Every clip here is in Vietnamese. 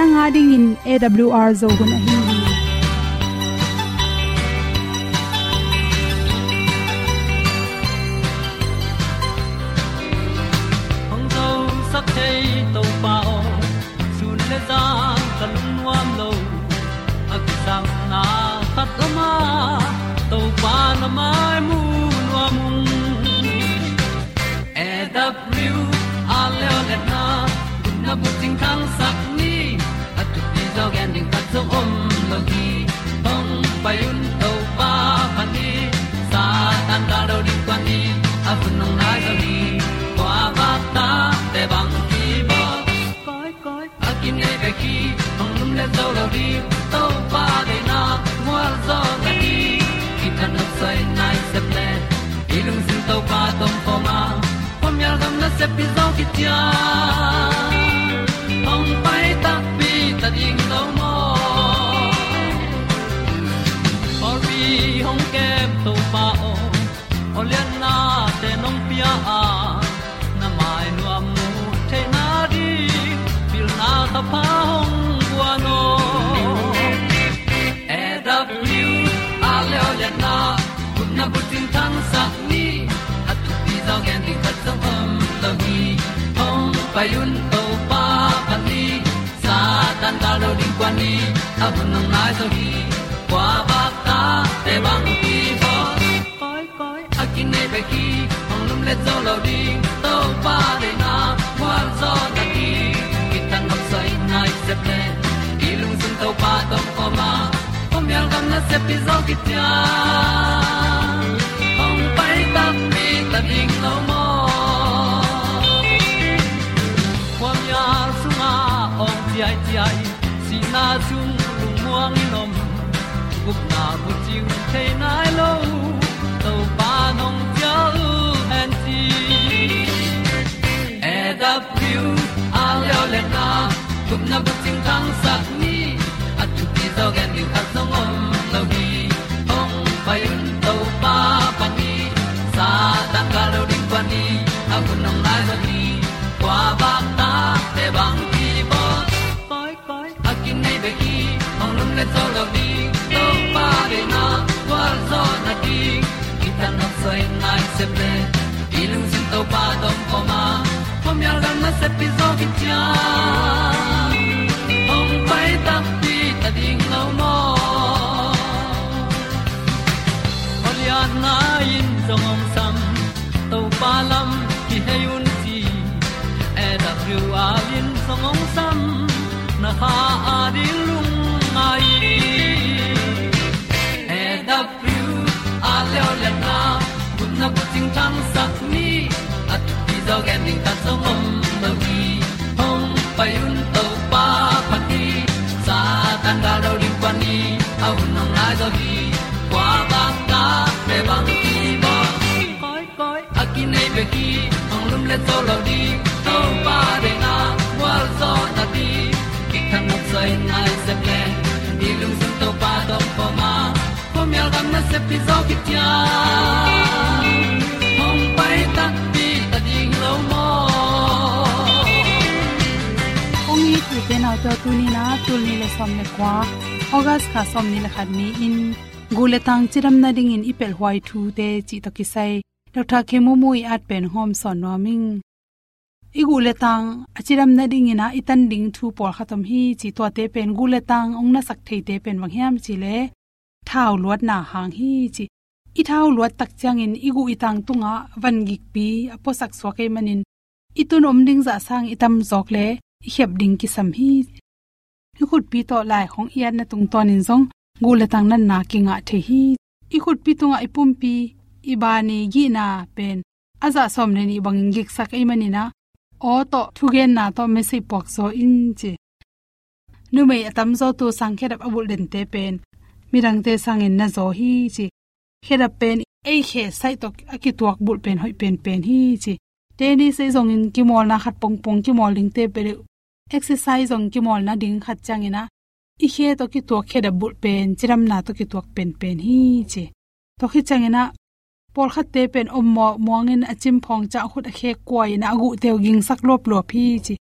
nanga ding in awr zo gun a hi zo sak to pao sun le za kan nuam lo a sam na khat o ma to pa na mai mu nuam e a le na kun na bu kan sak di to pa de na mo zo na ni ki tan no sai nai se ple lung sin to pa tom ko ma. Pom yal gam na se pi zo ki tia hong to pa pa ni sa tan da lo ding kwan ni a bu nang mai so hi kwa ba ta te bang ki bo koi koi a kin nei pe ki ong lum le zo lo ding to pa de na kwa zo ta ki ki tan nok sai nai se pe ilung sun to pa tom ko ma. Pom yal gam na se pi zo ki ta na chung lu muang ni nom gup na bu chiu thai nai lo to pa nong pia u han ti e da pru a leo le na gup na bu chiu tang sat ni at tu ti zo gen ni at song om le zo lo di to pa de na kwa zo na ki tan nok sai nai se ple ilung sin to pa dom ko pom yal gam na se pi zo ki tia ding ta zong om lo gi hong pai un to pa phát đi. sa tan ga do ri pa ni au nong lai do gi kwa ba ta pe bang ki bo koi koi a ki nei be ki ong lum le zo lo di to pa de na wa zo na đi. ki kan nok sai nai se ple ni lung sun to pa do po ma po mi al gam na se pi zo ki pen auto tuni na tulni le somne kwa august kha somni le khat in gule tang chiram na ding in ipel hwai thu te chi to ki sai dr khemu mu i at pen hom son no ming igu le tang achiram na ding ina itan ding thu por khatam hi chi to te pen gu tang ong na sak thei te pen wang hiam chi le thau luat na hang hi chi i thau luat tak chang in igu itang tunga van gik pi aposak sak manin itun omding za sang itam jok le hiệp ding ki sam hi. I khut pi to lai khong ian na tung ton in zong gu le tang nan na ki nga the hi. I khut pi tunga ipum pi ibani gi na pen. Aza som ne ni bangin gik sak ai mani na. O to thugen na to me sei pok so in che nu mei atam zo tu sang khet abul den te pen. Mirang te sang in na zo hi chi. Khet pen ei khe sai to aki tuak bul pen hoi pen pen hi chi. Te ni sei zong in ki mol na khat pong pong ki mol ling te pe exercise zong ki mol na ding khat chang ina. I khe to ki to khe da bul pen, chiram na to ki to pen pen, hi che to khi chang ina por khat te pen om mo muangin achim phong cha khut a khe koi na gu teu ging sak lop lop, hi chi.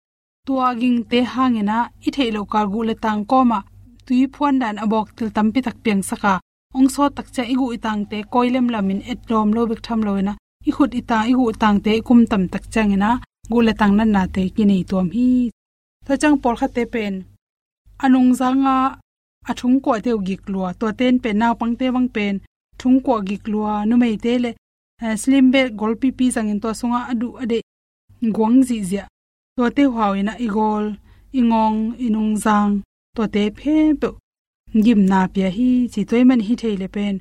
Tua ging te hangena i thei lo kar gu le tang ko ma tui phon dan abok til tampi tak piang saka. Ong so tak cha igu itang te koilem lamin et rom lo bik tham loina i khut ita igu tang te kum tam tak changena gu le tang nan na te ki nei tom hi ta chang por kha te pen anung zanga athung ko te gik lua. To ten pe naw pang te wang pen. Thung ko gik lua nu mei te le. Eh, Slim be gol pi pi sang in to sunga adu ade. Gwang ji zia. To te hawina igol ingong inung zang. To te phe pe gim na pya hi, chi toy man hi theile pen.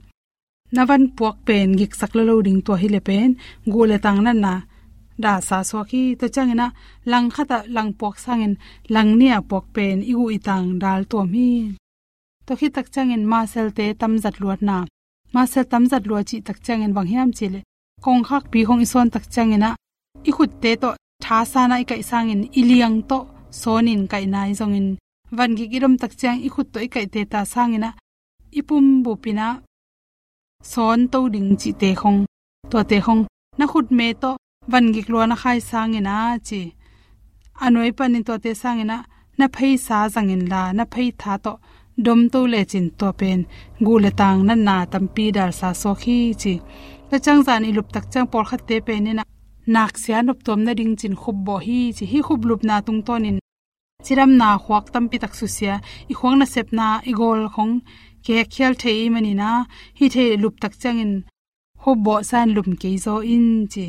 Navan puak pen, gik sak lo ding to hi le pen. Gole tang na na. ดาสาสวกีตัวจ้างนะลังขะตะลังปวกสร้างเงินลังเนี่ยปวกเป็นอิกอีตังดาลตัวมีตัวคิดตักจ้างเงินมาเซลเตตำจัดลวดนามาเซลตำจัดลวดจิตักจ้างเงินบางแห่งมจิเลคงคักปีคงอิซอนตักจ้างเงินนะอีขุดเตโตท้าซานาไก่สร้างเงินอิเลียงโตโซนินไก่นายจงเงินวันกิกิรมตักจ้างอีขุดโตไก่เตตาสร้างเงินนะอีปุ่มบุปินะสอนโตดึงจิเตคงตัวเตคงนักขุดเมโต da sa na lo na na to khai sang ina chi. Anoi panin to te sang ina na phei sa zangin la, na phei tha to dom to le chin to pen. Gu le tang na sa so khi chi. Ta chang zan i lup tak chang por khat te pe ne na, nak sia nop tom na ding chin khub bo hi chi. Hi khub lup na tung ton in chiram na khwak tampi tak su sia. I khwang na sep na, i gol khong. Ke khel thei mani na, hi the lup tak chang in. Khub bo san lum ke zo in chi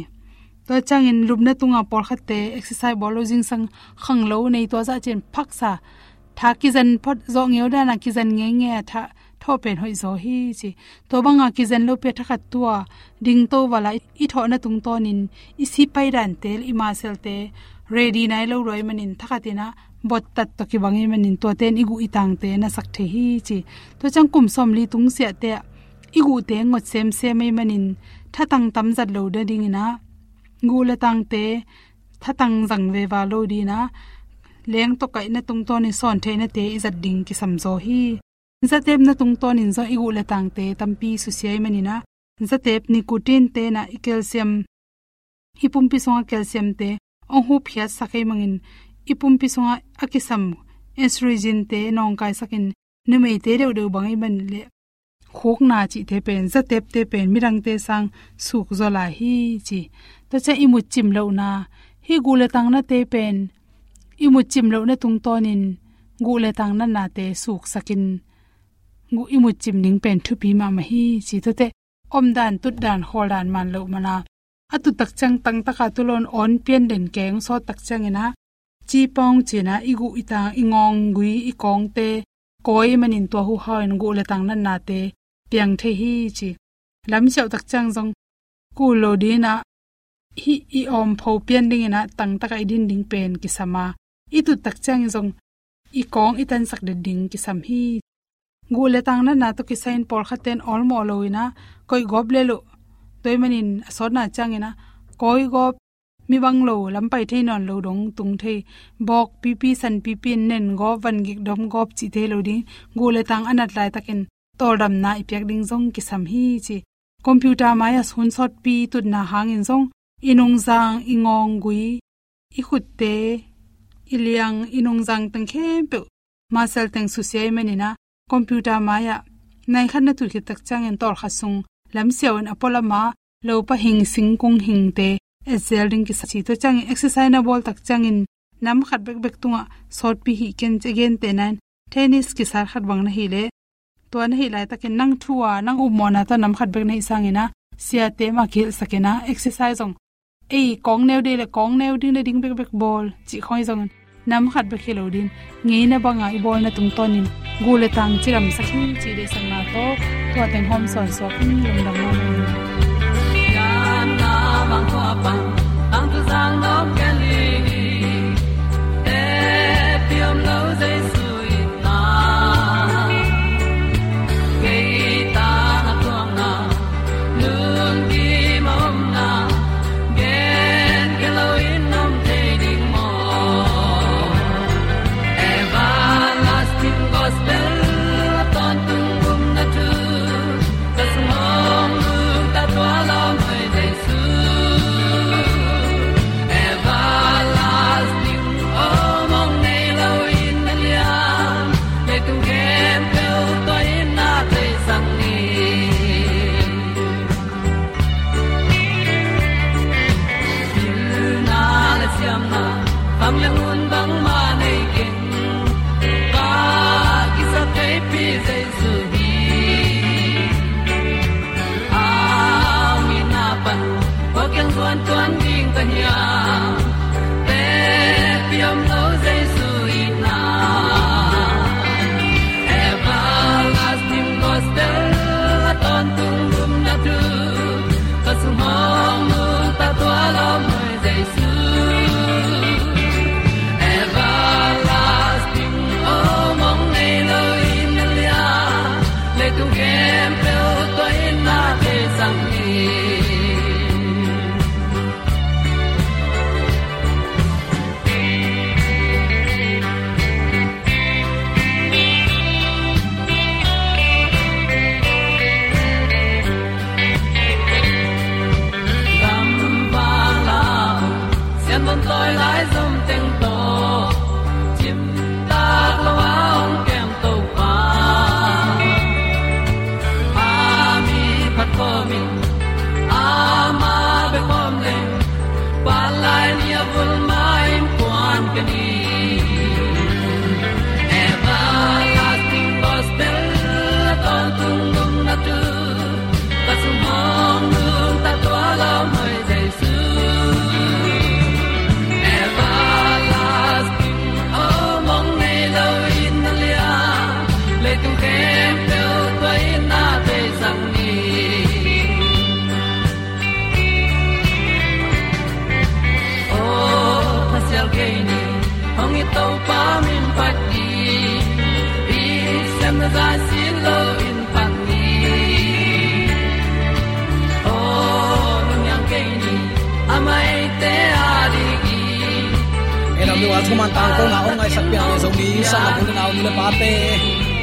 to chang in lup tunga por khat exercise bolo jing sang khang lo nei to za chen phak sa. Tha ki zan phot zo ngeu da na ki zan nge nge tha tho pen hoi zo hi chi. To banga ki zan lo pe tha khat tua. Ding to wala i tho na tung ton in i si pai ran tel, i ma sel te. Ready nai lo roi manin. Thakatina bot tat to ki bangi manin. To ten igu itang te na sak the hi chi. To chang kum som li tung sia te. Igu te ngot sem se mai manin. Tha tang tam zat lo da ding ina gu la tang te tha tang jang ve wa lo di na. Leng to kai na tung ton ni son the na te izat ding ki samzo hi. Zatep na tung ton in zo igu le tang te tampi su siai manina zatep nicotine te na calcium ipum pi songa calcium te. Ong hu phia sakai mangin ipum pi songa akisam, estrogen te, nong kai sakin. Numei te deu deu bangai ban le. Khok na chi te pen zatep te pen mirang te sang, suk zo la hi chi ta cha imu chim lo na. Hi gule tang na te pen. Imu chim lo na tung tonin gu le tang na na te suk sakin. Gu imu chim ning pen thu pi ma ma hi. Chi ta te om dan tut dan hol dan man lo mana atu tak chang tang taka tulon on pian den keng so tak chang ina. Chi pong china igu ita ingong gui ikong te. Koi manin to hu hain gu le tang na na te. Piang the hi chi. Lam chau tak chang jong ku lo di na hi i om pho pian ding ina tang taka idin ding pen ki sama itu tak chang jong i kong itan sak de ding ki sam hi. Gu le tang na na to ki sain por khaten ol mo loina koi gob le lo. Toy manin asor na chang ina koi gob mi bang lo lam pai the non lo dong tung the bok pi pi san pi pi nen go van gi dom gop chi the lo ding. Gu le tang anat lai takin tol dam na ipyak ding jong ki sam hi chi. Computer maya sun sot pi tu na hangin jong inung zang ingong gui i khut te iliang inung zang tang khe pe masal tang su sei menina computer maya nai khan na tu ki tak chang en tor khasung lam seon apolama lo pa hing sing kung hing te sl ring ki sachi to chang exercise na bol tak changin nam khat bek bek tunga sort pi hi ken again te nan tennis ki sar khat bang na hi le to an hi lai takin nang thuwa nang u mona ta nam khat bek na hi sangina sia te ma khil sakena exercise ong ei kong neu de le kong neu ding le ding bek bek bol chi khoi zong nam khat bek khilo din ngei na banga i bol na tung tonin gule tang chiram sakhin chi de sang na to. To ten hom son so kin lom dam ma na bang kwa bang tu thuman tang ko na ong ai sak pia ne zomi sa na bun na ong le pa te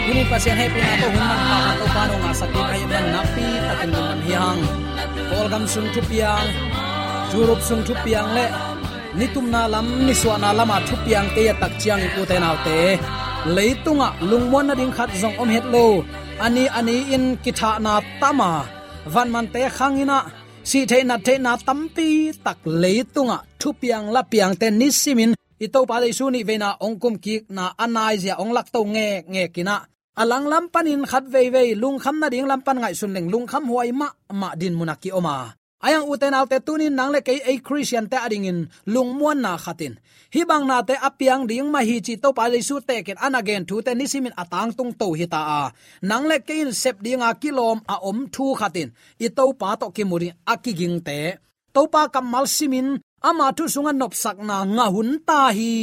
ini pasien he pina to hun man pa to pa no nga sak kai man na pi takin man hiang. Kol gam sung thu piang churup sung thu piang le nitum na lam, ni swa na lama à, thu piang te ya tak chiang pu te naw te leitunga à, lungmon à, na ding khat zong om het lo ani ani in kitha na tama van man te khangina si the na the na tampi tak leitunga thu piang la piang te nisimin ito pa dei su ni vena ongkum ki na anai zia ong lak to nge nge kina. Alang lam panin khat ve ve lung kham na ding lam pan ngai sun leng lung kham huai ma ma din munaki oma. Ayang uten alte tunin nang le ke a christian te ading in lung muan na khatin. Hi bang na te apiang ding ma hi chi to pa le su te ken an again thu te nisimin atang tung to hi ta a. Nang le ke in sep dinga kilom a om thu khatin. I to pa to ki muri akiging te. To pa kamal simin ama thu sunga nop sak na nga hun ta hi.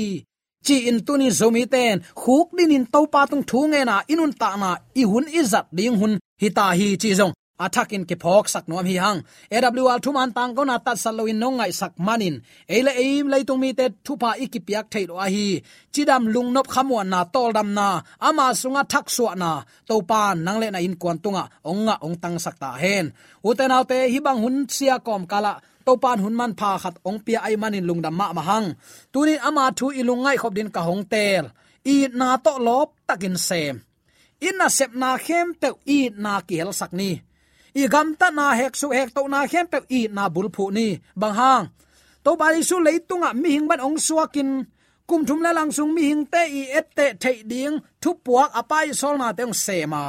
Chi in tuni zomi ten, khuk din in topa tung thu nge na, inun ta na, i hun izat ding hun, hi ta hi chi zong. Athakin ke phok sak nom hi hang. Awl thum an tang ko na tat saloin no ngai sak manin ele aim lai tung mi te thupa ikipiak thailo a hi. Chidam lung nop khamwa na, tol dam na. Ama sunga thak su na. To pa nang le na in kwan tunga onga ong tang sak ta hen. Uten autte hi bang hun sia kom kala to pan hun man pha khat ong pia ai manin lungdam ma ma hang. Tunin ama thu ilungai khop din ka hong tel. I na to lop takin sem. In na sep na khem pe i na ki hel sak ni. I gam ta na hek su hek to na khem pe i na bul phu ni. Bang hang. To ba su leitunga mi hing ban ong suakin kum thum la lang sung mi hing te i et te thei ding. Thu puak apai sol na teng sema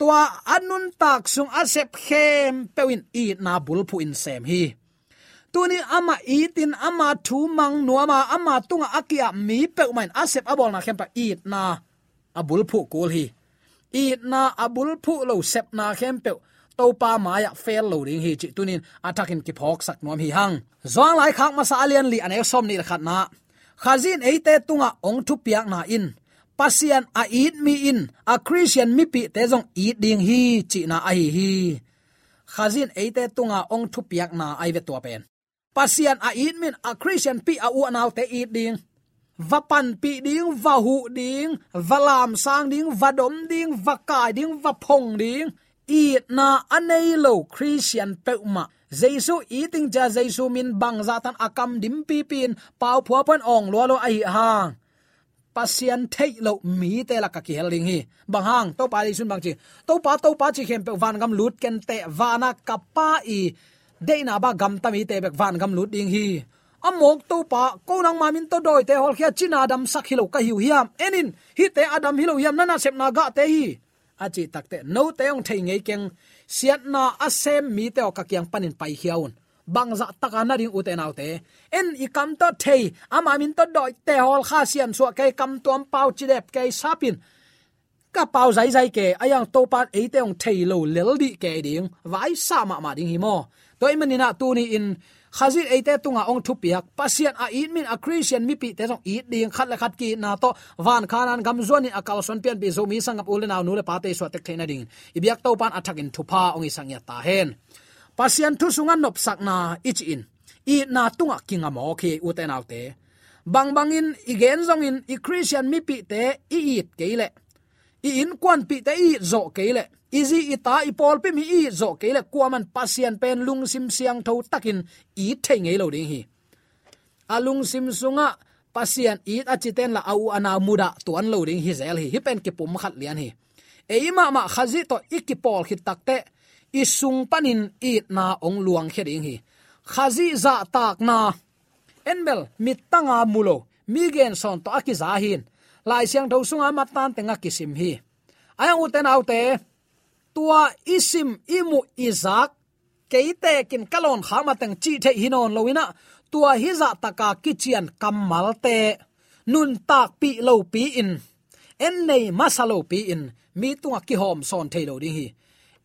tua anun tak sung asep khem pewin i na bul phu in sem hi. Tuni ama itin ama thu mang nuama ama tunga akia mi pe main asep abol na khem pa i na abul phu kul hi. I na abul phu lo sep na khem pe to pa maya fel lo ring hi chi tunin atakin ki phok sak nom hi hang. Zong lai khak ma sa alian li ane som ni khat na. Khazin eite tunga ong thu piak na in pasian a eat mi in. A christian mi pi te jong eat ding hi, chi na ai hi khazin eite tunga ong thu piak na ai ve to pen. Pasian a eat min. A christian pi a u naw te eat ding. Va pan pi ding va hu ding va lam sang ding va dom ding, vakai ding va phong ding. Eat na anei lo christian pe ma. Jesu eating ja jesu min bang zatan akam dim pi pin. Pau phua pon ong lo lo ai hang pasian thei lo mi te la ka ki heling hi. Bang hang, to pa li sun bang chi. To pa to pa chi khem pe van gam lut ken te vana kapa i. De na ba gam ta mi te bek van gam lut ding hi. Amok to pa, ko nang ma min to doi te hol khia china adam sak hilo ka hiu hiam. Enin, hi te adam hilo hiam, nana sep na ga te hi. Achi takte no te ong thei ngei keng. Siat na asem mi te o ka kyang panin pai hiaun bang za taka na ding uten autte. En i kam to thei ama min to doi te hol kha sian so ke, kam tuam pau chi dep ke, sapin. Ka pau zai zai ke, ayang to pan e te ong thei lo lel di ke ding, vai sa ma ma ding hi mo. Toy manina tu ni in khazit eite tunga ong thu piak pasian a in min, a christian mi pi te song i ding, khat la khat ki na to, van khanan gam zuan in akal son pian bi zo mi sangap ul na nu le pa te so te theina ding. Ibyak to pan athak in thu pa ong i sang ya ta hen pasian thu sunga nop sakna ich in. I na tunga kinga mo khi u autte. Bang bang in igen zong in, i christian mi pi te i it keile. I in kwan pi te i zo keile. Izi ita ipol pi mi i zo keile. Kuaman pasian pen lung sim siang tho takin i thengei lo ding hi. Alung sim sunga, pasian i achiten la au ana muda tuan lo ding hi zel hi. Hi pen ki pum khat lian hi. Eima ma khazi to ikipol khit takte isung panin it na ong luang khe ding hi. Khazi za tak na. Enbel mitanga mulo. Migen son to akiza hin. Lai siang tho sunga matan tenga kisim hi. Aya uten autte tua isim imu izak keite kin kalon khama tang chi the hinon loina tua hiza taka kichian kamalte nun tak pi lo pi in. En nei masalo pi in. Mi tunga ki hom son thailo ding hi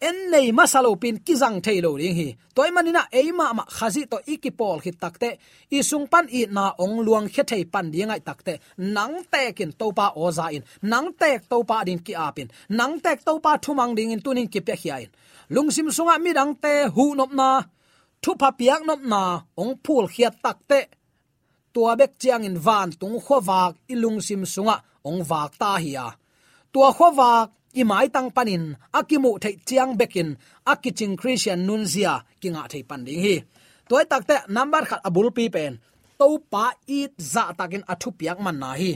en nei masalo pin kizang thailo ring hi. Toy manina eima ma khazi to ikipol hi takte isung pan i na ong luang khe thei pan dingai takte nang tekin topa oza in. Nang tek topa din ki apin nang tek topa thumang ding in tunin ki pe hiain lungsim sunga mi dang te, hu nop na, thu pa piak nop na, ong phul khia takte tua bek chiang in van tung khowak ilung sim sunga ong wak ta hiya tua khowak imai tang panin, akimu the chiang bekin, akiching christian nunzia kinga thei pan ding hi toy takte number khat abul pi pen. To pa it za takin athu piak man na hi.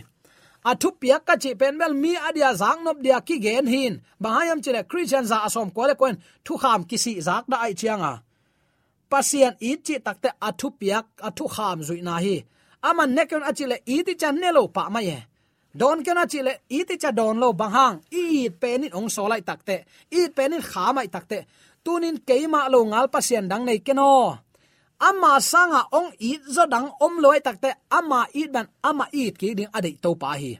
Athu piak ka chi pen mel mi adia zang nop dia ki gen hin. Bahayam chile christian za asom ko le koen thu kham kisi zak da ai chianga pasien it chi takte athu piak athu kham zui na hi. Ama nekon achile iti chan nelo pa ma ye don kena chile? Iti cha don lo bahang. I penin ong so lai takte. I penin kha mai takte. Tunin keima lo ngal pasien dang nei keno. Ama sanga ong i zo dang om loi takte. Ama i ban, ama i ki ding adei to pa hi.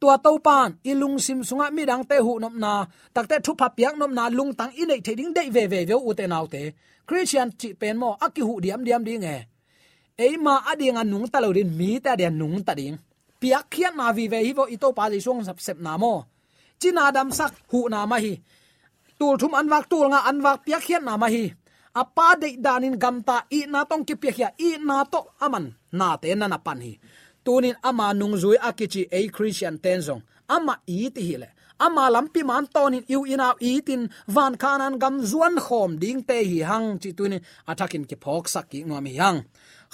Tua to pan ilung sim sunga mi dang te hu nom na. Takte thu pha piak nom na lung tang i nei theding dei ve ve ve u te nau te. Christian chi pen mo, aki hu diam diam ding e. Eima adinga nung ta lo din, mi ta dia nung ta ding piak khian na vi ve hi vo ito pa ji song sap sep na mo. Chin adam sak hu na ma hi. Tul thum an wak tul nga an wak piak khian na ma hi. Apa de danin gamta i na tong ki piak ya i na to aman, na te na na pan hi. Tunin ama nung zui akichi a christian tenzong ama i ti hi le. Ama lampi man tonin yu ina itin van kanan gam zuan khom ding te hi hang, chi tunin atakin ki phok sak ki ngom hi hang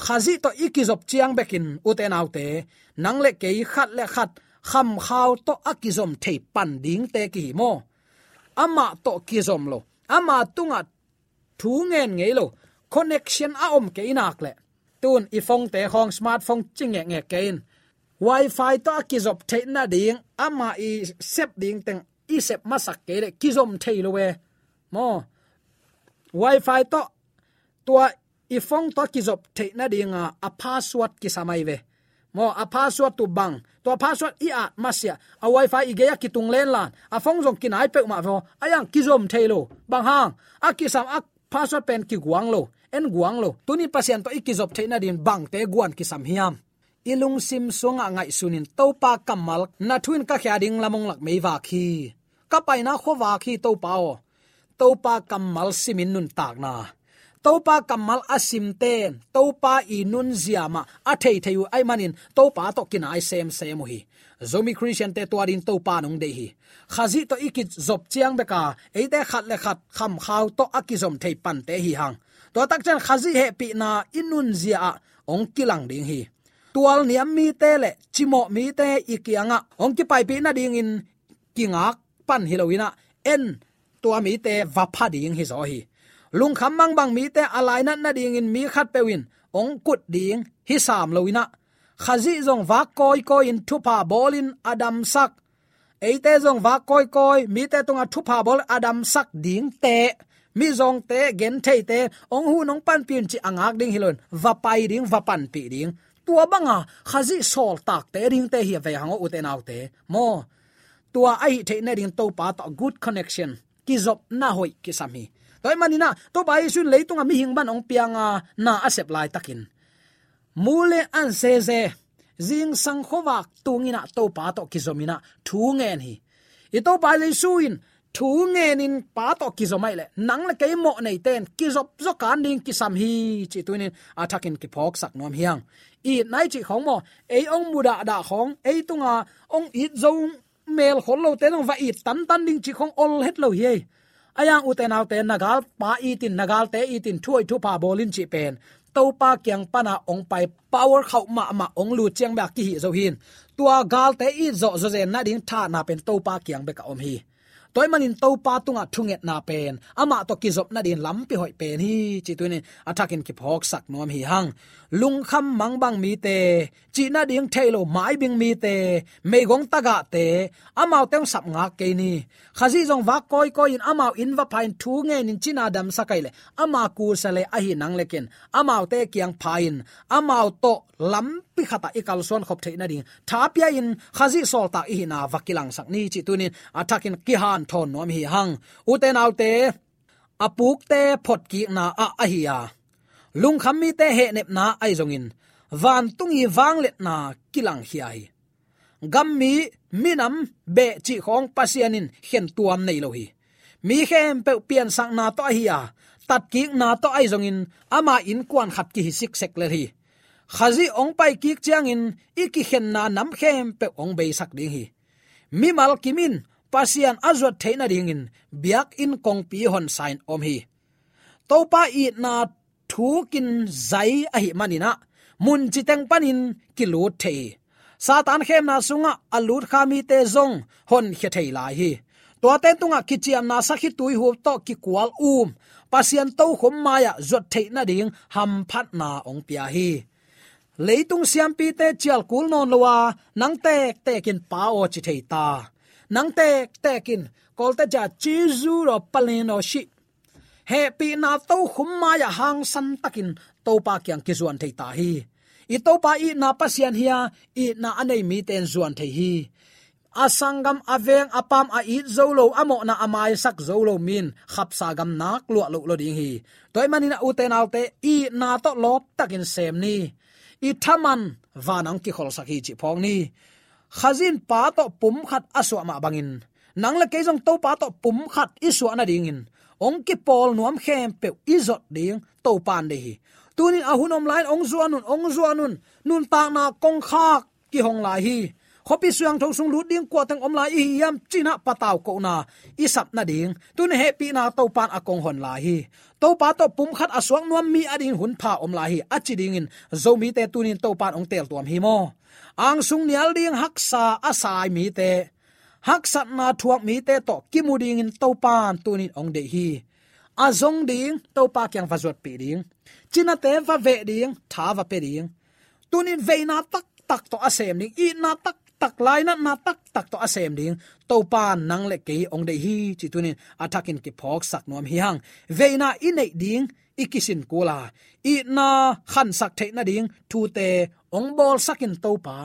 khazi to ikizop chiang bekin uten autte nangle ke khat le khat, kham khaw to akizom thei pan ding te ki mo. Ama to kizom lo. Ama tunga thu ngen ngei lo. Connection a om ke inak le. Tun ifong te khong smartphone ching nge nge kein. Wifi to ki zop na ding. Ama i sep ding teng i sep masak ke le kizom thei lo we. Mo. Wifi to tua ifong to kizop zop the na ding uh, a password ki samai ve. Mo, a password tu bang. To password i at masia. A wifi i geya kitung len lan. A phong jong kinai pe ma vo. Ayang kizom thailo bang hang. A ki sam a password pen ki guang lo. En guang lo. Tuni pasien to ikizop theina din bang te guan ki sam hiam. Ilung sim sunga ngai sunin topa kamal na thuin ka khya ding lamong lak mei wa khi. Ka paina kho wa khi to pao topa kamal simin nun tak na topa kamal asim ten topa inun ziama. A thei theu ai manin topa to kin ai sem sem hi. Zomi christian te tuarin topa nong de hi. Khazi to ikit zop chiang beka eite khat le khat kham khaw to akizom thei pan te hi hang. To tak chan khazi he pi na inun zia, ong kilang ding hi. Tual niam mi te le, chimo mi te ikianga, ong ki pai pi na ding in kingak pan hilowina en, tua mi te vapha ding hi zo hi lung kham mang bang mi te alai na na ding in mi khat pewin ong kut ding hi sam loina khazi zong wa koi koi in thupa bolin adam sak eite zong wa koi koi mi te tunga thupa bol adam sak ding te. Mi zong te gen te te ong hu nong pan pin chi angak ding hilon va pai ding va pan pi ding tua banga khazi sol tak te ring te hi ve hango uten au te mo tua ai the na ding to pa ta good connection. Ki zop na hoi ki sami toy manina to bai sun leitung mi hing ban ong pianga na asep lai takin mule an se se zing sang khowak tungina to pa to kizomina thungen hi i to pa le suin thungen in pa to kizomai le nang le kei mo nei ten kizop zo kan ding kisam hi chi tuin atakin ki phok sak nom hiang. I nai chi khong mo ei ong muda da khong ei tunga ong it zong mel khol lo te nong va i tan tan ding chi khong ol het lo hi ayang uten autte nagal, pa itin nagal te itin thuai thu pa bolin chi pen. To pa kyang pana ong pai power khau ma ma ong lu chiang ba ki hi zo hin. Tua gal te i zo zo zen na ding tha na pen to pa kyang be ka om hi toy manin to pa tunga thunget na pen ama to kizop na din lam pi hoi pen hi. Chi tuin attacking ki phok sak nom hi hang lung kham mang bang mi te chi na ding thailo mai bing mi te me gong taga te amao teng sap nga ke ni. Khazi jong wa koi koi in. Amao in va pain thu nge nin china dam sakai le ama ku sale a hi nang leken amao te kyang pain amao to lam pi khata ikal son khop theina ding thapia in khazi sol ta hi na vakilang sak ni chi tunin attacking ki han thon nom hi hang. Uten autte, apuk te phot ki na a a hi ya lung kham mi te he nep na ai zongin. Van hi wang let na kilang hi ai gam mi minam be chi khong pasianin hen tuam nei lo hi. Mi khem pe pian sang na to hi ya tat ki na to ai zongin. Ama in kwan khat ki hi sik sek le hi khazi ong pai ki chiang in, iki khen na nam khem pe ong be sak ding hi. Mi mal kimin, pasian azot theina ding in, biak in kong pi hon sign om hi. Topa i na thu kin zai a hi manina, mun chi teng panin kilut the satan khem na sunga alut khami te zong, hon khe thei lai hi. To ten tunga kichiam na sakhi tui hu to ki kwal um pasian to khom maya zot thei na ding, ham phat na ong pia hi leitung siam pi te chial kul non lowa, nang te te kin pa o chi thei ta. Nang te te kin kol te ja chi zu ro palen o shi. He pi na to khum ma ya hang san takin to pa kyang ki zuan thei ta hi. I to pa i na pasian hia, i na anei mi ten zuan thei hi. Asangam aveng apam a i zolo amo na amai sak zolo min, khap sagam nak lu lu lo ding hi. Toy manina uten i na to lop takin sem ni i thaman vanang ki khol sakhi chi phong ni. Khazin pa to pum khat aswa ma bangin. Nang la kejong to pa to pum khat iswa na ding in. Ong ki pol nuam khem pe izot ding to pan de hi. Tunin ahunom lain ong zuanun ong zuanun. Nun ta na kong khak ki hong lai hi khopi suang thong sung lut ding kwa tang om lai hi yam china pataw ko na, i sap na ding tun he pi na to pan akong hon lai hi. To pa to pum khat aswang nuam mi ading hun pha om lai hi achi ding in zo mi te tunin to pan ong tel tuam hi mo. Ang sung nial ding haksa asai mi te haksat na thuak mi te to kimuding in to pan tunin ong de hi. Azong ding to pa kyang vazot pi ding, china te va ve ding, tha va pe ding tunin veina tak tak to asem ding, i na tak tak lai na na tak tak to asem ding. To pan nang le ke ong de hi chi tunin atakin ki phok sak nom hi hang. Veina na ding ikisin kula i na khan sak the na ding, thu te ong bol sakin to pa.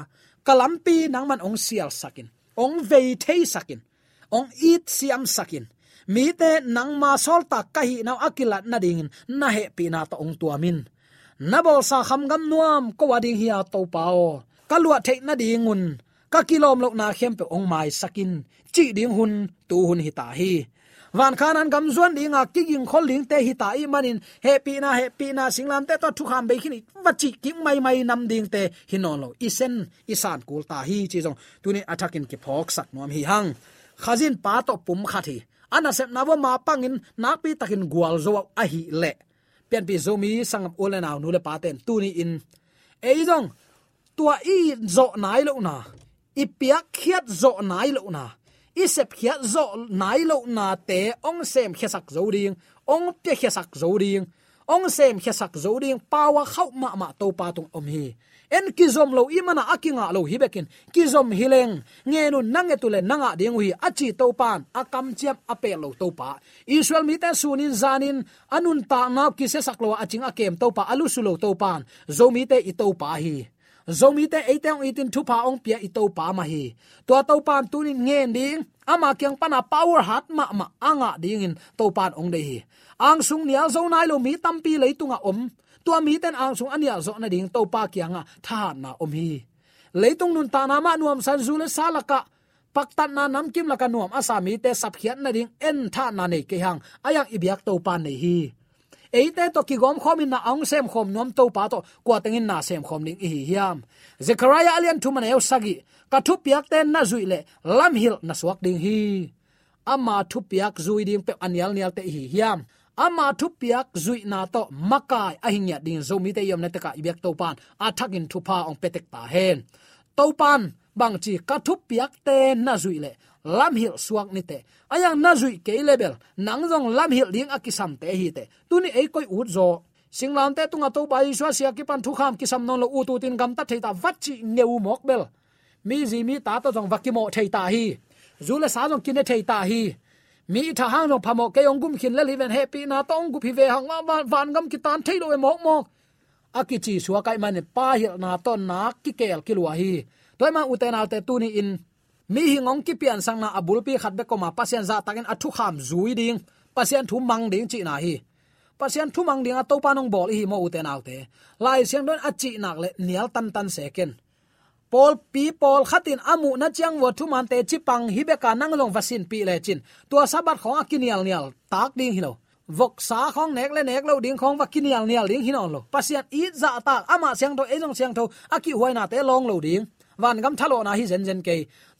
Kalampi nang man ong sial sakin. Ong ve thei sakin. Ong eat siam sakin. Mi te nang ma sol ta ka hi na akila na ding, na he pi na to ong tuamin na bol sa kham gam nuam, ko wading hi to pao kalua the na dingun ka kilom lok na khem pe ong mai sakin, chi ding hun, tu hun hi ta hi. Van khan an gam zuan dinga kiging khol ling te hi ta i manin. Happy na happy na singlam te to thu kham be khini. Wachi ki mai mai nam ding te hinon lo. Isen isan kul ta hi chi jong tuni attacking ki phok sak nom hi hang. Khazin pa to pum khathi ana sep na ma pangin nak pi takin gwal zo a hi le. Pian pi zomi sangam ole naw nu le pa ten. Tu ni in. Ei jong tua i zo nai lo na ipia khiat zo nai lo na. I sep khiat zo nai lo na te ong sem khiasak zo ding ong pe khiasak zo ding ong sem khiasak zo ding pawa khau ma ma to pa tung om hi. En kizom lo imana akinga lo hibekin kizom hileng nge nu nange tule nanga ding hi achi to pan akam chiap ape lo to pa. Israel mi ta sunin zanin anun ta na ki se saklo aching akem to pa alu sulo to pan. Zo mi te i to pa hi zomi te eiteng itin thu pa ong pia ito pa ma hi. To to pan tunin ngen ding. Ama kyang pana power hat ma ma anga ding in to pan ong de hi. Ang sung nia zo nai lo mi tampi leitunga om. Tua mi ten ang sung ania zo na ding to pa kyanga tha na om hi. Leitung nun ta na ma nuam san zu le salaka paktan na nam kim la ka nuam asami te sap khian na ding en tha na nei ke hang. Ayak ibyak to pan nei hi eite to ki gom khom in na ong sem khom nom to pa to, kwa tengin na sem khom ning hi hiam. Zechariah alian thu man eu sagi, ka thu piak ten na zui le, lam hil na suak ding hi. Ama thu piak zui ding pe anial nial te hi hiam. Ama thu piak zui na to makai ahingya ding zomi te yom na te ka ibyak to pan athakin thu pa ong petek ta hen. To pan, bang chi ka thu piak te na zui le lam hil suak ni te. Ayang na zui ke level. Nang jong lam hil ding akisam te hi te. Tuni ei koi ut zo. Singlam te tunga to bai swa sia ki pan thu kham ki sam non lo utu tin gam ta theita vachi ngeu mok bel. Mi ji mi ta to jong vakimo theita hi. Zule sa jong thấy ta hi. Mi tha hang jong phamo ke ong gum khin le liven happy na to gu phi ve hang ma van gam ki tan thei lo e mok mok. Akichi suwa kai man pa hil na to na ki kel kilwa hi. Toima uten alte tu in mi hingong ki pian sang na abul pi khat be ko ma pasien za takin athu kham zui ding. Pasien thu mang ding chi na hi. Pasien thu mang ding a to panong bol hi mo uten autte lai siang don achi nak le nial tan tan second pol pi pol khatin amu na chiang wo thu man te chi pang hi be ka nang long vasin pi le chin. Tua sabat khong akinial nial tak ding hilo vok sa khong nek le nek lo ding khong va kinial nial ding hinon lo. Pasian i za ta ama siang do e jong siang tho aki huai na te long lo ding. Van gam thalo na hi zen zen ke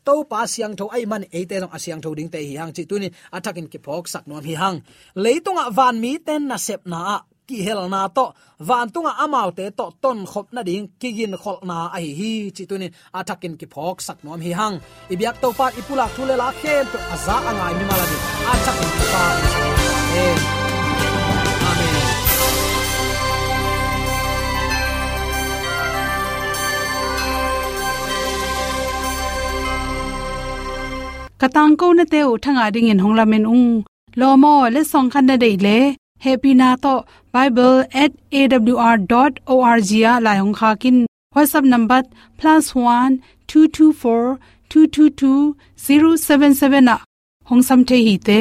to pa siang tho ai man e te long asiang tho ding te hi hang chi tunin athakin ki phok sak nom hi hang. Leitunga van mi ten na sep na ki hel na to. Van tunga amau te to, ton khop na ding kigin khol na ai hi chi tunin athakin ki phok sak nom hi hang. Ibyak to pa ipulak thule la khem to aza angai mi maladi athakin ki pa. E katang ko na te u thanga ding in hongla men ung lo mo le song khan na dei le happy na to bible@awr.org ya la hong kha kin whatsapp number +1 224 222 077 na hong sam the hi te